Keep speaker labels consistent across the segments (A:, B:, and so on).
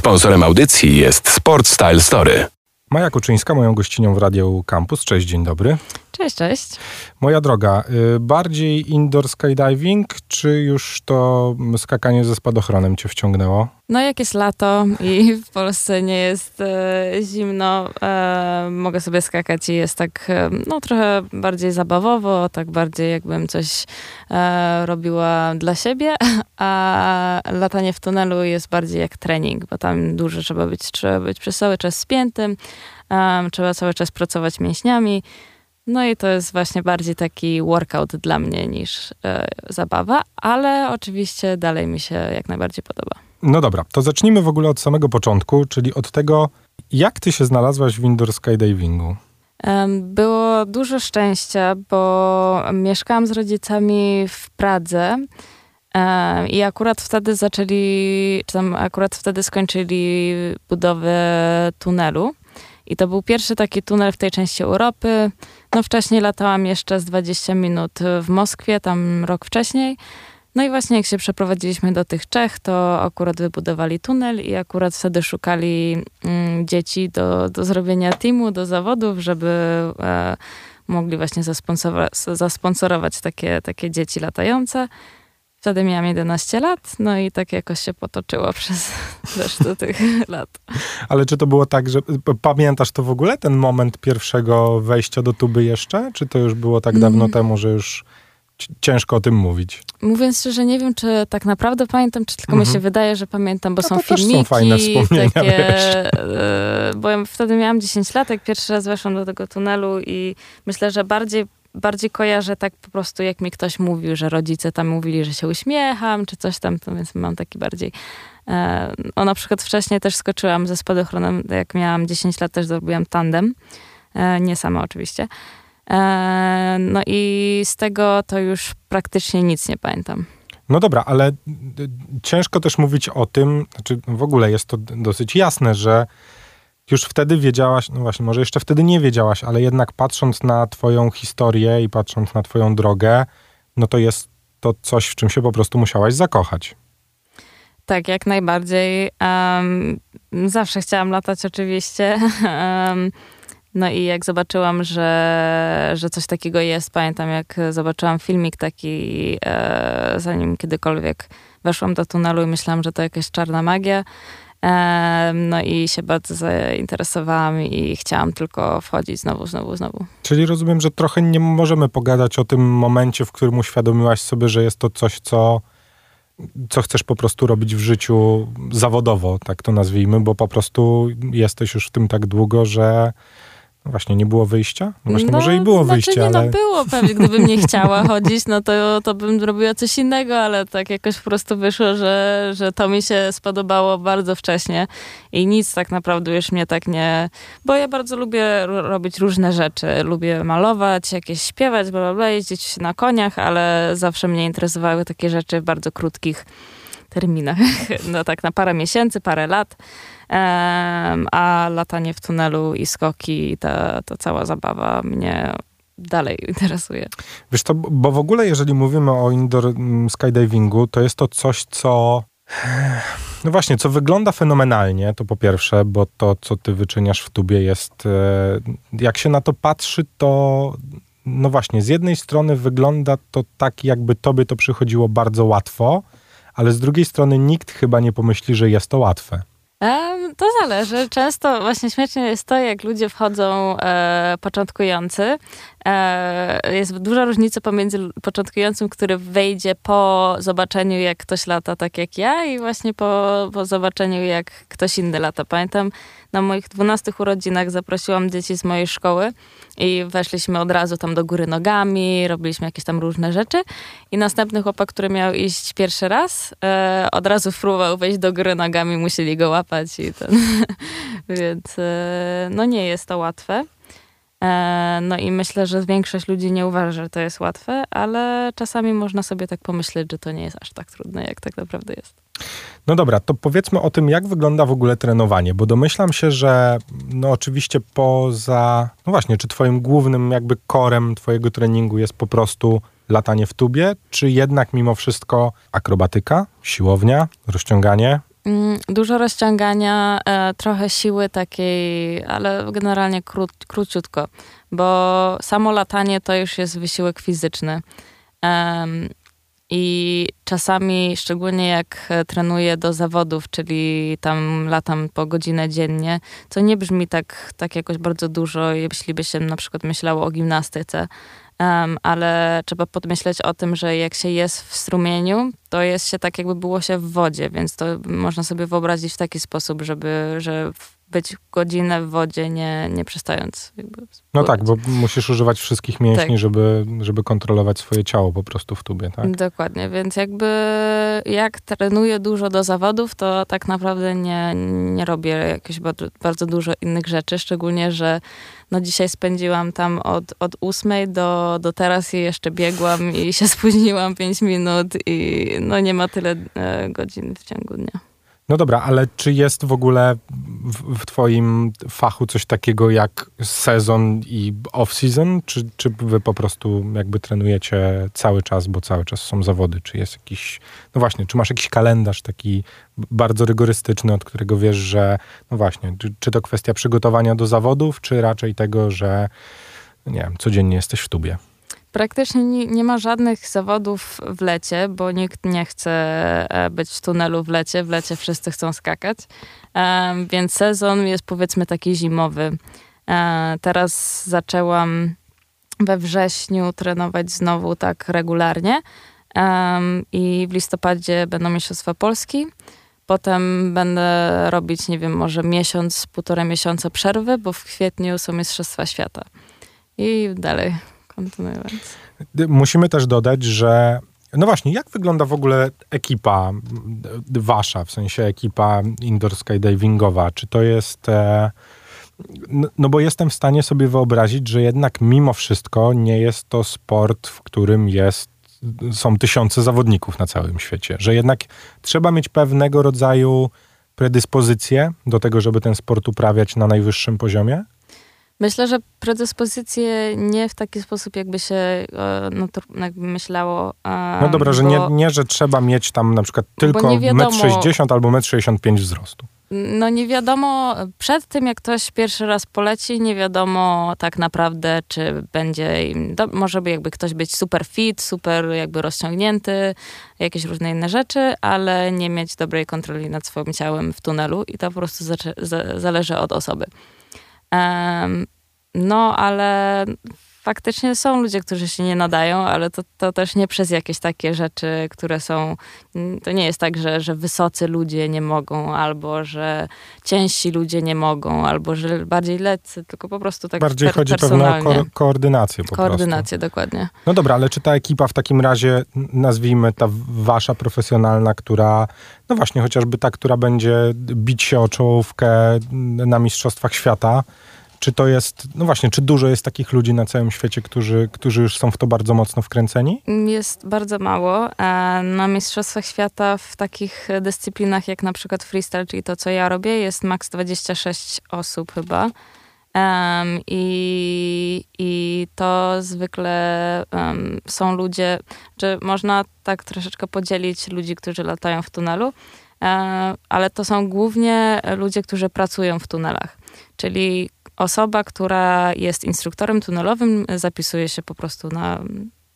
A: Sponsorem audycji jest Sport Style Story.
B: Maja Kuczyńska, moją gościnią w Radio Campus. Cześć, dzień dobry.
C: Cześć, cześć.
B: Moja droga, y, bardziej indoor skydiving, czy już to skakanie ze spadochronem cię wciągnęło?
C: No jak jest lato i w Polsce nie jest e, zimno, e, mogę sobie skakać i jest tak e, no trochę bardziej zabawowo, tak bardziej jakbym coś e, robiła dla siebie, a latanie w tunelu jest bardziej jak trening, bo tam dużo trzeba być, trzeba być przez cały czas spiętym, trzeba cały czas pracować mięśniami, no i to jest właśnie bardziej taki workout dla mnie niż e, zabawa, ale oczywiście dalej mi się jak najbardziej podoba.
B: No dobra, to zacznijmy w ogóle od samego początku, czyli od tego, jak ty się znalazłaś w indoor skydivingu?
C: Było dużo szczęścia, bo mieszkałam z rodzicami w Pradze i akurat wtedy zaczęli, czy tam akurat wtedy skończyli budowę tunelu. I to był pierwszy taki tunel w tej części Europy. No wcześniej latałam jeszcze z 20 minut w Moskwie, tam rok wcześniej. No i właśnie jak się przeprowadziliśmy do tych Czech, to akurat wybudowali tunel i akurat wtedy szukali mm, dzieci do, do zrobienia teamu, do zawodów, żeby e, mogli właśnie zasponsorować, zasponsorować takie, takie dzieci latające. Wtedy miałam 11 lat, no i tak jakoś się potoczyło przez resztę tych lat.
B: Ale czy to było tak, że pamiętasz to w ogóle, ten moment pierwszego wejścia do tuby jeszcze? Czy to już było tak dawno mm. temu, że już ciężko o tym mówić?
C: Mówiąc szczerze, nie wiem, czy tak naprawdę pamiętam, czy tylko mm -hmm. mi się mhm. wydaje, że pamiętam, bo
B: no
C: są filmiki.
B: są fajne wspomnienia, takie, wiesz.
C: E, bo ja wtedy miałam 10 lat, jak pierwszy raz weszłam do tego tunelu i myślę, że bardziej bardziej kojarzę tak po prostu, jak mi ktoś mówił, że rodzice tam mówili, że się uśmiecham, czy coś tam, to więc mam taki bardziej... E, o, na przykład wcześniej też skoczyłam ze spadochronem, jak miałam 10 lat, też zrobiłam tandem. E, nie sama oczywiście. E, no i z tego to już praktycznie nic nie pamiętam.
B: No dobra, ale ciężko też mówić o tym, znaczy w ogóle jest to dosyć jasne, że już wtedy wiedziałaś, no właśnie, może jeszcze wtedy nie wiedziałaś, ale jednak patrząc na Twoją historię i patrząc na Twoją drogę, no to jest to coś, w czym się po prostu musiałaś zakochać.
C: Tak, jak najbardziej. Um, zawsze chciałam latać, oczywiście. Um, no i jak zobaczyłam, że, że coś takiego jest, pamiętam jak zobaczyłam filmik taki, e, zanim kiedykolwiek weszłam do tunelu i myślałam, że to jakaś czarna magia. No i się bardzo zainteresowałam i chciałam tylko wchodzić znowu, znowu, znowu.
B: Czyli rozumiem, że trochę nie możemy pogadać o tym momencie, w którym uświadomiłaś sobie, że jest to coś, co, co chcesz po prostu robić w życiu zawodowo, tak to nazwijmy, bo po prostu jesteś już w tym tak długo, że właśnie, nie było wyjścia? No właśnie, no, może i było
C: znaczy,
B: wyjście,
C: nie,
B: ale...
C: No było pewnie, gdybym nie chciała chodzić, no to, to bym robiła coś innego, ale tak jakoś po prostu wyszło, że, że to mi się spodobało bardzo wcześnie i nic tak naprawdę już mnie tak nie... Bo ja bardzo lubię robić różne rzeczy. Lubię malować, jakieś śpiewać, bla, bla, bla, jeździć na koniach, ale zawsze mnie interesowały takie rzeczy w bardzo krótkich terminach. No tak na parę miesięcy, parę lat a latanie w tunelu i skoki, ta, ta cała zabawa mnie dalej interesuje.
B: Wiesz to, bo w ogóle jeżeli mówimy o indoor mm, skydivingu, to jest to coś, co no właśnie, co wygląda fenomenalnie, to po pierwsze, bo to, co ty wyczyniasz w tubie jest, e, jak się na to patrzy, to no właśnie, z jednej strony wygląda to tak, jakby tobie to przychodziło bardzo łatwo, ale z drugiej strony nikt chyba nie pomyśli, że jest to łatwe.
C: To zależy. Często właśnie śmiesznie jest to, jak ludzie wchodzą e, początkujący. E, jest duża różnica pomiędzy początkującym, który wejdzie po zobaczeniu, jak ktoś lata tak jak ja i właśnie po, po zobaczeniu, jak ktoś inny lata. Pamiętam, na moich 12 urodzinach zaprosiłam dzieci z mojej szkoły i weszliśmy od razu tam do góry nogami, robiliśmy jakieś tam różne rzeczy i następny chłopak, który miał iść pierwszy raz, e, od razu próbował wejść do góry nogami, musieli go łapać i ten. Więc e, no nie jest to łatwe. E, no i myślę, że większość ludzi nie uważa, że to jest łatwe, ale czasami można sobie tak pomyśleć, że to nie jest aż tak trudne, jak tak naprawdę jest.
B: No dobra, to powiedzmy o tym, jak wygląda w ogóle trenowanie, bo domyślam się, że no oczywiście poza, no właśnie, czy twoim głównym jakby korem twojego treningu jest po prostu latanie w tubie, czy jednak mimo wszystko akrobatyka, siłownia, rozciąganie?
C: Mm, Dużo rozciągania, e, trochę siły takiej, ale generalnie krót, króciutko, bo samo latanie to już jest wysiłek fizyczny. I czasami, szczególnie jak e, trenuję do zawodów, czyli tam latam po godzinę dziennie, to nie brzmi tak, tak jakoś bardzo dużo, jeśli by się na przykład myślało o gimnastyce. Em, ale trzeba podmyśleć o tym, że jak się jest w strumieniu, to jest się tak, jakby było się w wodzie, więc to można sobie wyobrazić w taki sposób, żeby że być godzinę w wodzie, nie, nie przestając.
B: No tak, bo musisz używać wszystkich mięśni,
C: Tak.
B: żeby, żeby kontrolować swoje ciało po prostu w tubie, tak?
C: Dokładnie, więc jakby jak trenuję dużo do zawodów, to tak naprawdę nie, nie robię jakichś bardzo, bardzo dużo innych rzeczy, szczególnie, że no dzisiaj spędziłam tam od, od ósmej do, do teraz i jeszcze biegłam i się spóźniłam 5 minut i no nie ma tyle e, godzin w ciągu dnia.
B: No dobra, ale czy jest w ogóle w, w twoim fachu coś takiego jak sezon i off-season? Czy, czy wy po prostu jakby trenujecie cały czas, bo cały czas są zawody? Czy jest jakiś, no właśnie, czy masz jakiś kalendarz taki bardzo rygorystyczny, od którego wiesz, że no właśnie, czy, czy to kwestia przygotowania do zawodów, czy raczej tego, że nie wiem, codziennie jesteś w tubie?
C: Praktycznie nie, nie ma żadnych zawodów w lecie, bo nikt nie chce e, być w tunelu w lecie. W lecie wszyscy chcą skakać, więc sezon jest powiedzmy taki zimowy. E, teraz zaczęłam we wrześniu trenować znowu tak regularnie i w listopadzie będą Mistrzostwa Polski. Potem będę robić, nie wiem, może miesiąc, półtora miesiąca przerwy, bo w kwietniu są Mistrzostwa Świata. I dalej
B: Musimy też dodać, że no właśnie, jak wygląda w ogóle ekipa wasza, w sensie ekipa indoor skydivingowa? Czy to jest... E, n- no bo jestem w stanie sobie wyobrazić, że jednak mimo wszystko nie jest to sport, w którym jest, są tysiące zawodników na całym świecie. Że jednak trzeba mieć pewnego rodzaju predyspozycje do tego, żeby ten sport uprawiać na najwyższym poziomie?
C: Myślę, że predyspozycje nie w taki sposób, jakby się no, jakby myślało. e,
B: No dobra, że
C: bo,
B: nie, nie, że trzeba mieć tam na przykład tylko
C: nie wiadomo-
B: 1,60 m albo 1,65 m wzrostu.
C: No nie wiadomo, przed tym jak ktoś pierwszy raz poleci, nie wiadomo tak naprawdę, czy będzie, do, może by jakby ktoś być super fit, super jakby rozciągnięty, jakieś różne inne rzeczy, ale nie mieć dobrej kontroli nad swoim ciałem w tunelu i to po prostu za, zależy od osoby. Em, no, ale faktycznie są ludzie, którzy się nie nadają, ale to, to też nie przez jakieś takie rzeczy, które są. To nie jest tak, że, że wysocy ludzie nie mogą, albo że ciężsi ludzie nie mogą, albo że bardziej leccy, tylko po prostu tak
B: Bardziej
C: per,
B: chodzi pewno o ko- koordynację po
C: Koordynację, dokładnie.
B: prostu. No dobra, ale czy ta ekipa w takim razie, nazwijmy ta wasza profesjonalna, która, no właśnie, chociażby ta, która będzie bić się o czołówkę na Mistrzostwach Świata, czy to jest, no właśnie, czy dużo jest takich ludzi na całym świecie, którzy, którzy już są w to bardzo mocno wkręceni?
C: Jest bardzo mało. E, Na Mistrzostwach Świata w takich dyscyplinach jak na przykład freestyle, czyli to, co ja robię, jest maks 26 osób chyba. Em, i, I to zwykle em, są ludzie, czy można tak troszeczkę podzielić ludzi, którzy latają w tunelu, e, ale to są głównie ludzie, którzy pracują w tunelach. Czyli osoba, która jest instruktorem tunelowym, zapisuje się po prostu na,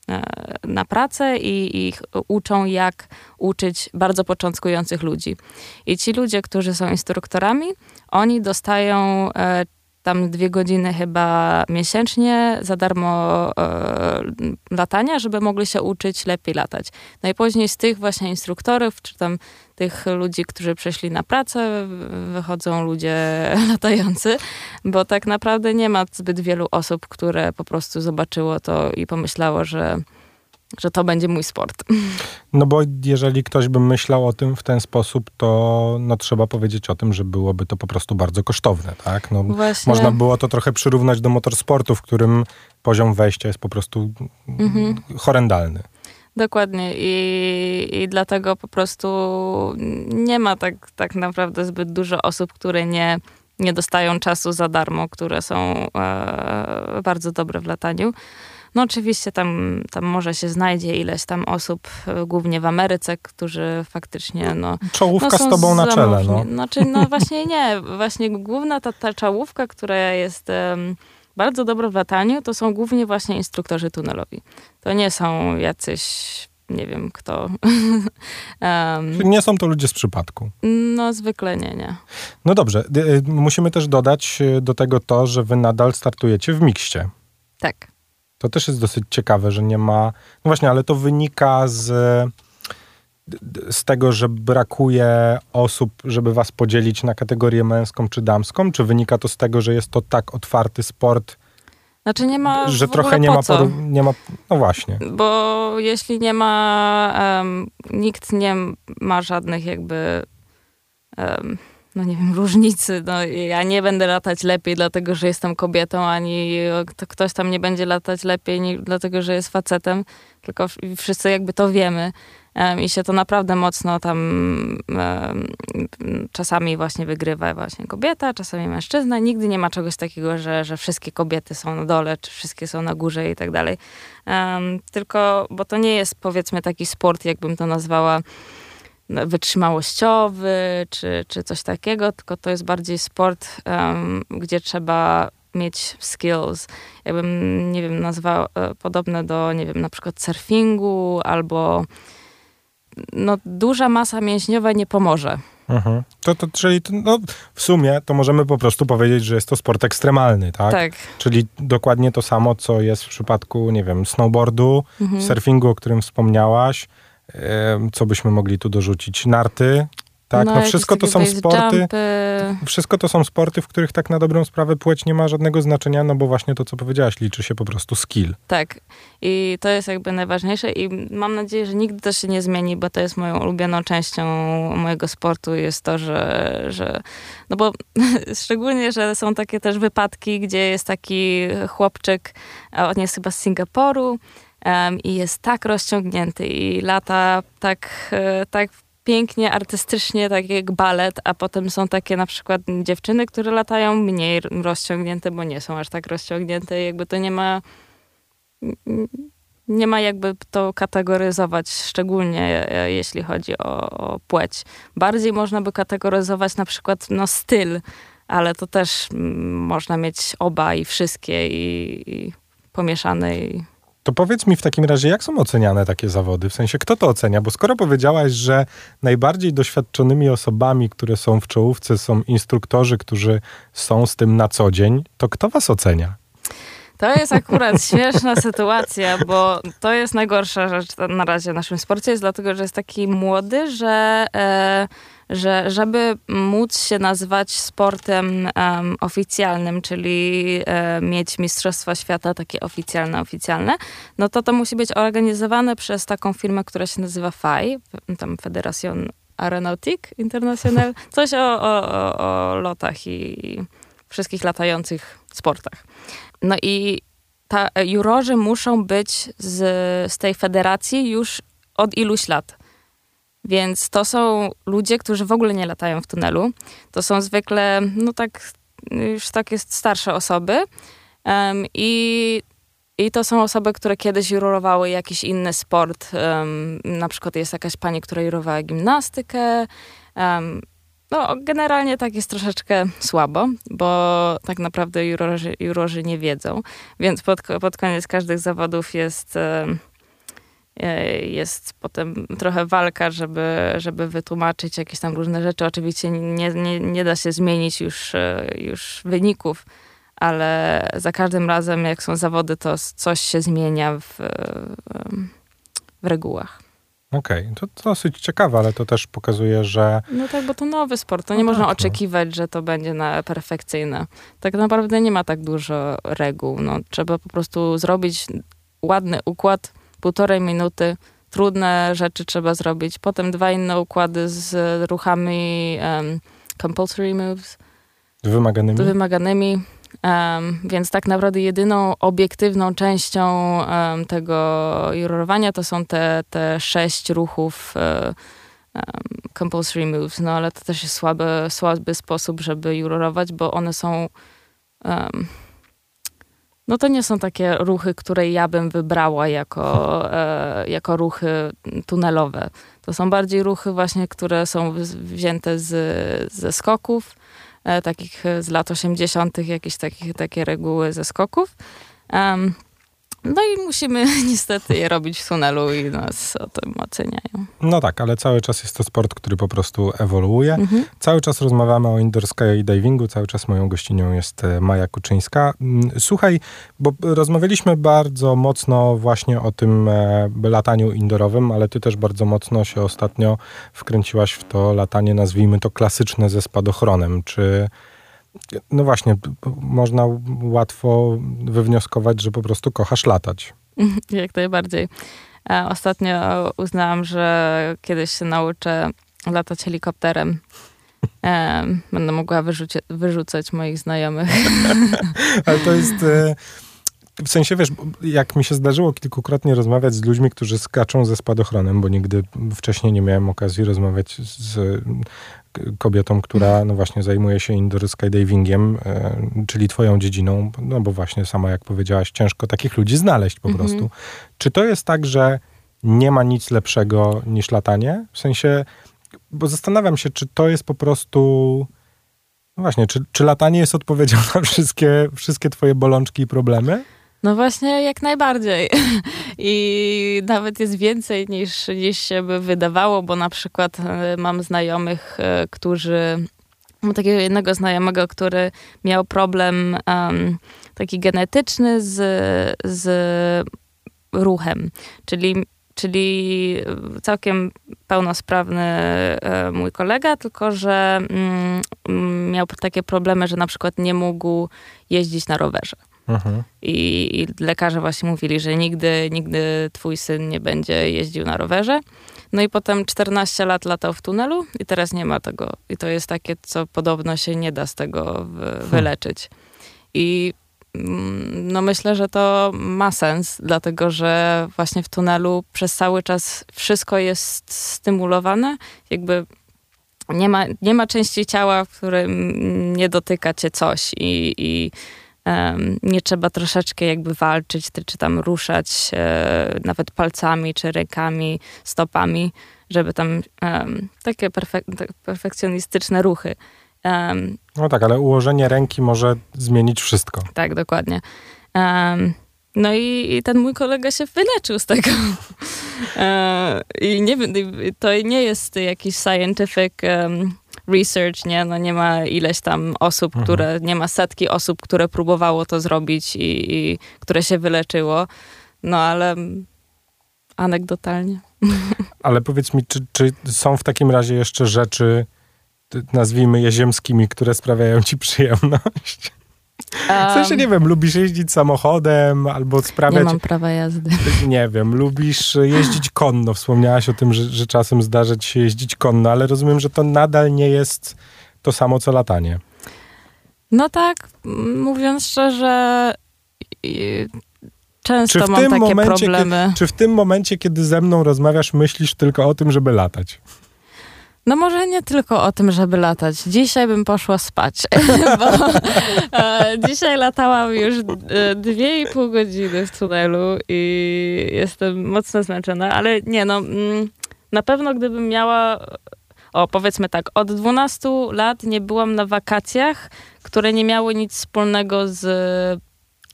C: e, na pracę i ich uczą, jak uczyć bardzo początkujących ludzi. I ci ludzie, którzy są instruktorami, oni dostają e, tam dwie godziny chyba miesięcznie za darmo e, latania, żeby mogli się uczyć lepiej latać. No z tych właśnie instruktorów, czy tam tych ludzi, którzy przeszli na pracę, wychodzą ludzie latający, bo tak naprawdę nie ma zbyt wielu osób, które po prostu zobaczyło to i pomyślało, że, że to będzie mój sport.
B: No bo jeżeli ktoś by myślał o tym w ten sposób, to no, trzeba powiedzieć o tym, że byłoby to po prostu bardzo kosztowne, tak? No,
C: Właśnie.
B: Można było to trochę przyrównać do motorsportu, w którym poziom wejścia jest po prostu
C: Mhm.
B: horrendalny.
C: Dokładnie I, i dlatego po prostu nie ma tak, tak naprawdę zbyt dużo osób, które nie, nie dostają czasu za darmo, które są e, bardzo dobre w lataniu. No oczywiście tam, tam może się znajdzie ileś tam osób, e, głównie w Ameryce, którzy faktycznie, no...
B: Czołówka
C: no,
B: z tobą na czele, no.
C: Znaczy, no właśnie nie. Właśnie główna ta, ta czołówka, która jest em, bardzo dobra w lataniu, to są głównie właśnie instruktorzy tunelowi. To nie są jacyś, nie wiem kto. Em,
B: Nie są to ludzie z przypadku.
C: no zwykle nie, nie.
B: No dobrze, y, y, musimy też dodać y, do tego to, że wy nadal startujecie w mikście.
C: Tak.
B: To też jest dosyć ciekawe, że nie ma. No właśnie, ale to wynika z, z tego, że brakuje osób, żeby was podzielić na kategorię męską czy damską? Czy wynika to z tego, że jest to tak otwarty sport,
C: Znaczy nie ma
B: że trochę nie
C: po
B: ma,
C: co.
B: poru- nie ma. No właśnie.
C: Bo jeśli nie ma, em, nikt nie ma żadnych jakby, em, no nie wiem, różnicy. No, ja nie będę latać lepiej, dlatego że jestem kobietą, ani kto- ktoś tam nie będzie latać lepiej, nie, dlatego że jest facetem, tylko wszyscy jakby to wiemy. I się to naprawdę mocno tam czasami właśnie wygrywa właśnie kobieta, czasami mężczyzna. Nigdy nie ma czegoś takiego, że, że wszystkie kobiety są na dole, czy wszystkie są na górze i tak dalej. Tylko, bo to nie jest powiedzmy taki sport, jakbym to nazwała no, wytrzymałościowy, czy, czy coś takiego, tylko to jest bardziej sport, gdzie trzeba mieć skills. Jakbym, nie wiem, nazwała e, podobne do, nie wiem, na przykład surfingu albo no, duża masa mięśniowa nie pomoże.
B: Mhm. To, to, czyli to, no, w sumie to możemy po prostu powiedzieć, że jest to sport ekstremalny, tak?
C: Tak.
B: Czyli dokładnie to samo, co jest w przypadku, nie wiem, snowboardu,
C: Mhm.
B: surfingu, o którym wspomniałaś. Co byśmy mogli tu dorzucić? Narty, tak? No,
C: jakieś
B: wszystko to są sporty.
C: Jumpy.
B: Wszystko to są sporty, w których tak na dobrą sprawę płeć nie ma żadnego znaczenia, no bo właśnie to, co powiedziałaś, liczy się po prostu skill.
C: Tak. I to jest jakby najważniejsze i mam nadzieję, że nigdy to się nie zmieni, bo to jest moją ulubioną częścią mojego sportu, jest to, że, że no bo szczególnie, że są takie też wypadki, gdzie jest taki chłopczyk, on jest chyba z Singapuru em, i jest tak rozciągnięty i lata tak, e, tak pięknie, artystycznie, tak jak balet, a potem są takie na przykład dziewczyny, które latają mniej rozciągnięte, bo nie są aż tak rozciągnięte, jakby to nie ma nie ma jakby to kategoryzować, szczególnie e, jeśli chodzi o, o płeć. Bardziej można by kategoryzować na przykład no, styl, ale to też można mieć oba i wszystkie i, i pomieszane. I...
B: To powiedz mi w takim razie, jak są oceniane takie zawody? W sensie, kto to ocenia? Bo skoro powiedziałaś, że najbardziej doświadczonymi osobami, które są w czołówce, są instruktorzy, którzy są z tym na co dzień, to kto was ocenia?
C: To jest akurat śmieszna sytuacja, bo to jest najgorsza rzecz na razie w naszym sporcie, jest dlatego, że jest taki młody, że, e, że żeby móc się nazywać sportem em, oficjalnym, czyli e, mieć Mistrzostwa Świata takie oficjalne, oficjalne, no to to musi być organizowane przez taką firmę, która się nazywa FAI, tam Federation Aeronautique International, coś o, o, o, o lotach i wszystkich latających sportach. No i ta, jurorzy muszą być z, z tej federacji już od iluś lat. Więc to są ludzie, którzy w ogóle nie latają w tunelu. To są zwykle, no tak, już takie starsze osoby. Em, I i to są osoby, które kiedyś jurorowały jakiś inny sport. em, na przykład jest jakaś pani, która jurowała gimnastykę. em, no, generalnie tak jest troszeczkę słabo, bo tak naprawdę jurorzy, jurorzy nie wiedzą. Więc pod, pod koniec każdych zawodów jest, e, jest potem trochę walka, żeby, żeby wytłumaczyć jakieś tam różne rzeczy. Oczywiście nie, nie, nie da się zmienić już, e, już wyników, ale za każdym razem, jak są zawody, to coś się zmienia w, em, w regułach.
B: Okej, to, to dosyć ciekawe, ale to też pokazuje, że
C: No tak, bo to nowy sport. To nie
B: No
C: można
B: tak, no.
C: oczekiwać, że to będzie na perfekcyjne. Tak naprawdę nie ma tak dużo reguł. No, trzeba po prostu zrobić ładny układ, półtorej minuty. Trudne rzeczy trzeba zrobić. Potem dwa inne układy z ruchami um, compulsory moves,
B: wymaganymi.
C: wymaganymi. Em, więc tak naprawdę jedyną obiektywną częścią em, tego jurorowania to są te, te sześć ruchów em, compulsory moves, no ale to też jest słaby, słaby sposób, żeby jurorować, bo one są no to nie są takie ruchy, które ja bym wybrała jako, e, jako ruchy tunelowe. To są bardziej ruchy właśnie, które są wzięte z, ze skoków, e, takich z lat 80., jakieś takich, takie reguły ze skoków. Um, no i musimy niestety je robić w tunelu i nas o tym oceniają.
B: No tak, ale cały czas jest to sport, który po prostu ewoluuje. Mhm. Cały czas rozmawiamy o indoor skydivingu, cały czas moją gościnią jest e, Maja Kuczyńska. Mm, słuchaj, bo rozmawialiśmy bardzo mocno właśnie o tym e, lataniu indoorowym, ale ty też bardzo mocno się ostatnio wkręciłaś w to latanie, nazwijmy to klasyczne ze spadochronem. Czy no właśnie, można łatwo wywnioskować, że po prostu kochasz latać.
C: Jak najbardziej. Ostatnio uznałam, że kiedyś się nauczę latać helikopterem. Będę mogła wyrzuci- wyrzucać moich znajomych.
B: Ale to jest... E, w sensie, wiesz, jak mi się zdarzyło kilkukrotnie rozmawiać z ludźmi, którzy skaczą ze spadochronem, bo nigdy wcześniej nie miałem okazji rozmawiać z kobietą, która no właśnie zajmuje się indoor skydivingiem, e, czyli twoją dziedziną, no bo właśnie sama jak powiedziałaś, ciężko takich ludzi znaleźć po mhm. prostu. Czy to jest tak, że nie ma nic lepszego niż latanie? W sensie, bo zastanawiam się, czy to jest po prostu... No właśnie, czy, czy latanie jest odpowiedzią na wszystkie, wszystkie twoje bolączki i problemy?
C: No właśnie, jak najbardziej. I nawet jest więcej niż, niż się by wydawało, bo na przykład e, mam znajomych, e, którzy. Mam takiego jednego znajomego, który miał problem um, taki genetyczny z, z ruchem, czyli czyli całkiem pełnosprawny e, mój kolega, tylko że mm, miał takie problemy, że na przykład nie mógł jeździć na rowerze. Mhm. I, I, lekarze właśnie mówili, że nigdy, nigdy twój syn nie będzie jeździł na rowerze. No i potem 14 lat latał w tunelu i teraz nie ma tego. I to jest takie, co podobno się nie da z tego wy, wyleczyć. I mm, no myślę, że to ma sens, dlatego że właśnie w tunelu przez cały czas wszystko jest stymulowane, jakby nie ma, nie ma części ciała, w którym nie dotyka cię coś i, i nie trzeba troszeczkę jakby walczyć, czy tam ruszać e, nawet palcami, czy rękami, stopami, żeby tam takie perfek- tak perfekcjonistyczne ruchy.
B: no tak, ale ułożenie ręki może zmienić wszystko.
C: Tak, dokładnie. no i, i, ten mój kolega się wyleczył z tego. E, I nie to nie jest jakiś scientific um, research, nie? No nie ma ileś tam osób, mhm. które, nie ma setki osób, które próbowało to zrobić i, i które się wyleczyło. No ale anegdotalnie.
B: Ale powiedz mi, czy, czy są w takim razie jeszcze rzeczy, nazwijmy je ziemskimi, które sprawiają ci przyjemność? W sensie, nie wiem, lubisz jeździć samochodem albo sprawiać... Nie
C: mam prawa jazdy.
B: Nie wiem, lubisz jeździć konno. Wspomniałaś o tym, że, że czasem zdarza ci się jeździć konno, ale rozumiem, że to nadal nie jest to samo, co latanie.
C: No tak, mówiąc szczerze, często mam takie momencie, problemy.
B: Kiedy, czy w tym momencie, kiedy ze mną rozmawiasz, myślisz tylko o tym, żeby latać?
C: No może nie tylko o tym, żeby latać. Dzisiaj bym poszła spać, bo e, dzisiaj latałam już e, dwie i pół godziny w tunelu i jestem mocno zmęczona, ale nie no, mm, na pewno gdybym miała, o powiedzmy tak, od 12 lat nie byłam na wakacjach, które nie miały nic wspólnego z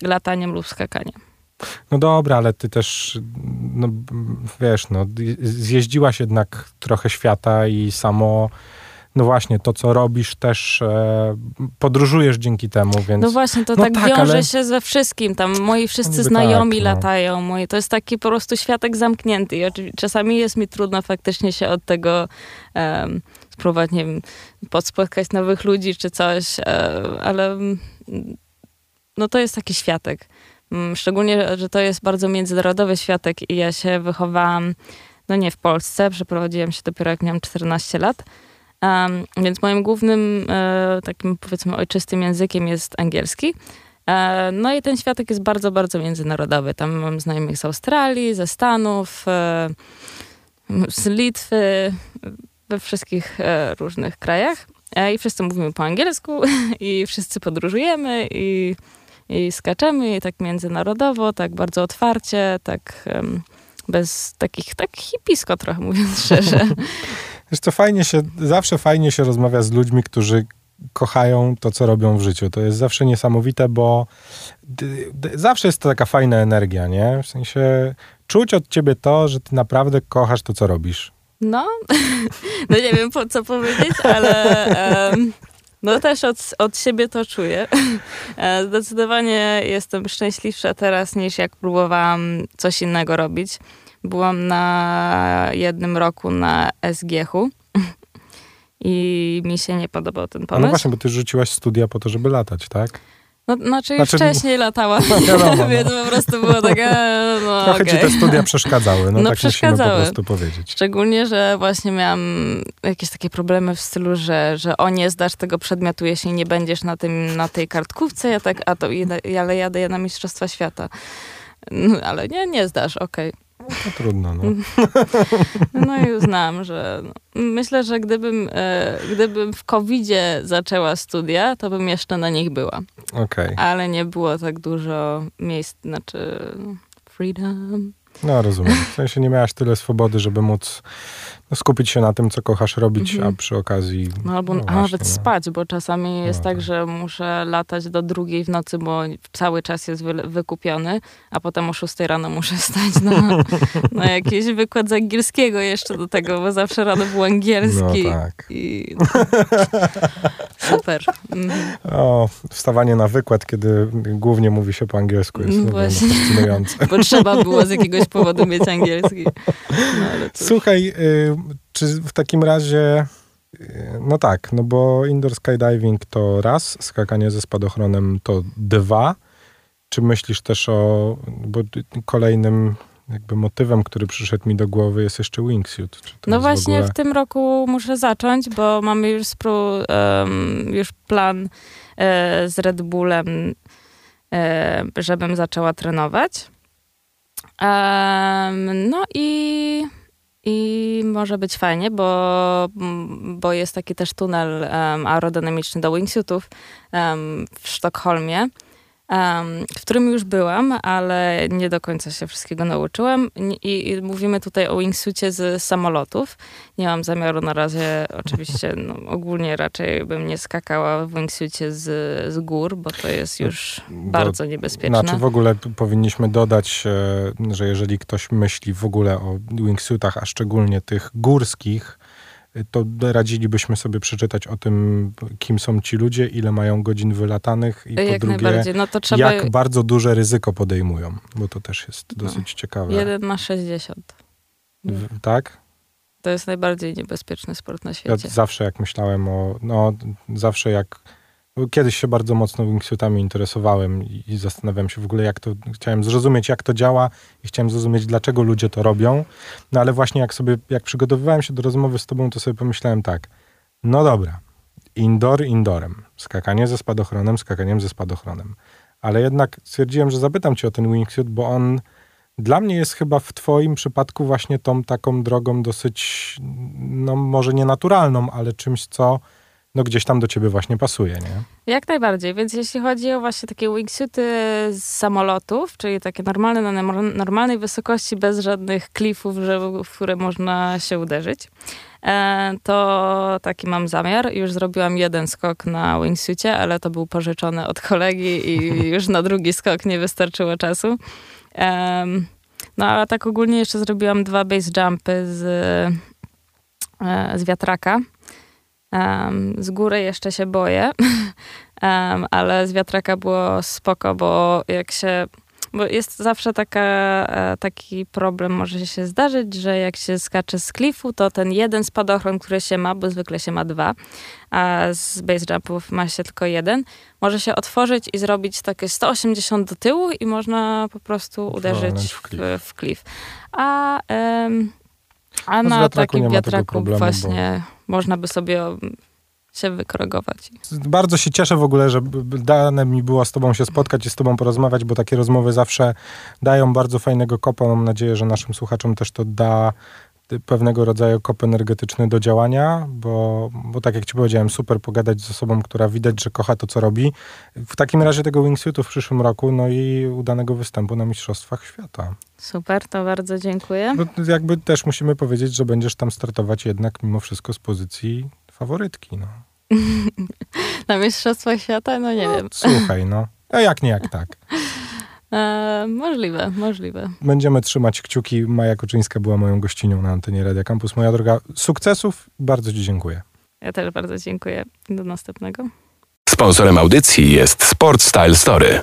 C: lataniem lub skakaniem.
B: No dobra, ale ty też, no wiesz, no, zjeździłaś jednak trochę świata i samo no właśnie, to co robisz też e, podróżujesz dzięki temu, więc...
C: No właśnie, to no tak, tak, wiąże ale... się ze wszystkim, tam moi wszyscy no znajomi tak, no. latają, moi, to jest taki po prostu światek zamknięty i czasami jest mi trudno faktycznie się od tego um, spróbować, nie wiem, spotkać nowych ludzi czy coś, e, ale mm, no to jest taki światek. Mm, szczególnie, że to jest bardzo międzynarodowy światek i ja się wychowałam, no nie w Polsce, przeprowadziłam się dopiero jak miałam 14 lat. Um, więc moim głównym e, takim powiedzmy ojczystym językiem jest angielski. E, no i ten światek jest bardzo, bardzo międzynarodowy. Tam mam znajomych z Australii, ze Stanów, e, z Litwy, we wszystkich e, różnych krajach. E, I wszyscy mówimy po angielsku i wszyscy podróżujemy i i skaczemy i tak międzynarodowo, tak bardzo otwarcie, tak bez takich, tak hipisko trochę mówiąc szczerze.
B: Wiesz co, fajnie się, zawsze fajnie się rozmawia z ludźmi, którzy kochają to, co robią w życiu. To jest zawsze niesamowite, bo zawsze jest to taka fajna energia, nie? W sensie czuć od ciebie to, że ty naprawdę kochasz to, co robisz.
C: No, no nie wiem po co powiedzieć, ale um, no też od, od siebie to czuję. E, zdecydowanie jestem szczęśliwsza teraz niż jak próbowałam coś innego robić. Byłam na jednym roku na SGH-u i mi się nie podobał ten pomysł.
B: No właśnie, bo ty rzuciłaś studia po to, żeby latać, tak?
C: No, znaczy już znaczy, wcześniej latałam, no, wiadomo, no. więc po prostu było takie, no
B: Trochę
C: okay.
B: ci te studia przeszkadzały, no, no tak przeszkadzały. musimy po prostu powiedzieć.
C: Szczególnie, że właśnie miałam jakieś takie problemy w stylu, że, że o nie zdasz tego przedmiotu, jeśli nie będziesz na, tym, na tej kartkówce, ja tak, a to, ale jadę ja na Mistrzostwa Świata. No, ale nie, nie zdasz, okej. Okay.
B: No trudno, no.
C: No i uznałam, że no, myślę, że gdybym, e, gdybym w covid zaczęła studia, to bym jeszcze na nich była.
B: Okay.
C: Ale nie było tak dużo miejsc, znaczy freedom.
B: No, rozumiem. W sensie nie miałaś tyle swobody, żeby móc no, skupić się na tym, co kochasz robić, mhm. a przy okazji...
C: No albo no, a nawet no. spać, bo czasami jest no, tak, tak, że muszę latać do drugiej w nocy, bo cały czas jest wy, wykupiony, a potem o szóstej rano muszę stać na, na jakiś wykład z angielskiego jeszcze do tego, bo zawsze rano był angielski.
B: No tak.
C: I... Super. Mhm.
B: O, wstawanie na wykład, kiedy głównie mówi się po angielsku jest no Właśnie. fascynujące.
C: Bo trzeba było z jakiegoś powodu mieć angielski.
B: No, Słuchaj, y, czy w takim razie, y, no tak, no bo indoor skydiving to raz, skakanie ze spadochronem to dwa. Czy myślisz też o, bo kolejnym jakby motywem, który przyszedł mi do głowy jest jeszcze wingsuit.
C: no właśnie w,
B: ogóle...
C: w, tym roku muszę zacząć, bo mamy już, spró- um, już plan e, z Red Bullem, e, żebym zaczęła trenować. No i może być fajnie, bo, bo jest taki też tunel um, aerodynamiczny do wingsuitów um, w Sztokholmie um, w którym już byłam, ale nie do końca się wszystkiego nauczyłam. I, i mówimy tutaj o wingsuitie z samolotów. Nie mam zamiaru na razie, oczywiście, no, ogólnie raczej bym nie skakała w wingsuitie z, z gór, bo to jest już do, bardzo niebezpieczne.
B: Znaczy w ogóle powinniśmy dodać, e, że jeżeli ktoś myśli w ogóle o wingsuitach, a szczególnie tych górskich, to radzilibyśmy sobie przeczytać o tym, kim są ci ludzie, ile mają godzin wylatanych i
C: jak
B: po drugie,
C: no trzeba...
B: jak bardzo duże ryzyko podejmują, bo to też jest no. dosyć ciekawe.
C: 1 na 60.
B: W, tak?
C: To jest najbardziej niebezpieczny sport na świecie.
B: Ja zawsze jak myślałem o, no zawsze jak Kiedyś się bardzo mocno wingsuitami interesowałem i, zastanawiałem się w ogóle, jak to, chciałem zrozumieć, jak to działa i chciałem zrozumieć, dlaczego ludzie to robią. No ale właśnie jak sobie, jak przygotowywałem się do rozmowy z tobą, to sobie pomyślałem tak, no dobra, indoor indoorem, skakanie ze spadochronem, skakaniem ze spadochronem. Ale jednak stwierdziłem, że zapytam cię o ten wingsuit, bo on dla mnie jest chyba w twoim przypadku właśnie tą taką drogą dosyć, no może nienaturalną, ale czymś, co no gdzieś tam do ciebie właśnie pasuje, nie?
C: Jak najbardziej, więc jeśli chodzi o właśnie takie wingsuity z samolotów, czyli takie normalne na normalnej wysokości, bez żadnych klifów, w które można się uderzyć, e, to taki mam zamiar. Już zrobiłam jeden skok na wingsuitie, ale to był pożyczony od kolegi i już na drugi skok nie wystarczyło czasu. No ale tak ogólnie jeszcze zrobiłam dwa base jumpy z, e, z wiatraka Um, z góry jeszcze się boję, um, ale z wiatraka było spoko, bo jak się. Bo jest zawsze taka, e, taki problem, może się zdarzyć, że jak się skacze z klifu, to ten jeden spadochron, który się ma, bo zwykle się ma dwa, a z base jumpów ma się tylko jeden, może się otworzyć i zrobić takie 180 do tyłu i można po prostu uderzyć w klif. W, w klif. A, um, a no na takim wiatraku właśnie... Bo można by sobie się wykorygować.
B: Bardzo się cieszę w ogóle, że dane mi było z tobą się spotkać i z tobą porozmawiać, bo takie rozmowy zawsze dają bardzo fajnego kopa. Mam nadzieję, że naszym słuchaczom też to da pewnego rodzaju kop energetyczny do działania, bo, bo tak jak ci powiedziałem, super pogadać z osobą, która widać, że kocha to, co robi. W takim razie tego wingsuitu w przyszłym roku, no i udanego występu na Mistrzostwach Świata.
C: Super, to bardzo dziękuję.
B: Bo jakby też musimy powiedzieć, że będziesz tam startować jednak mimo wszystko z pozycji faworytki, no.
C: Na Mistrzostwach Świata? No nie
B: no,
C: wiem.
B: Słuchaj, no. A jak nie, jak tak.
C: E, możliwe, możliwe.
B: Będziemy trzymać kciuki. Maja Koczyńska była moją gościnią na antenie Radia Campus. Moja droga, sukcesów. Bardzo Ci dziękuję.
C: Ja też bardzo dziękuję. Do następnego.
A: Sponsorem audycji jest Sport Style Story.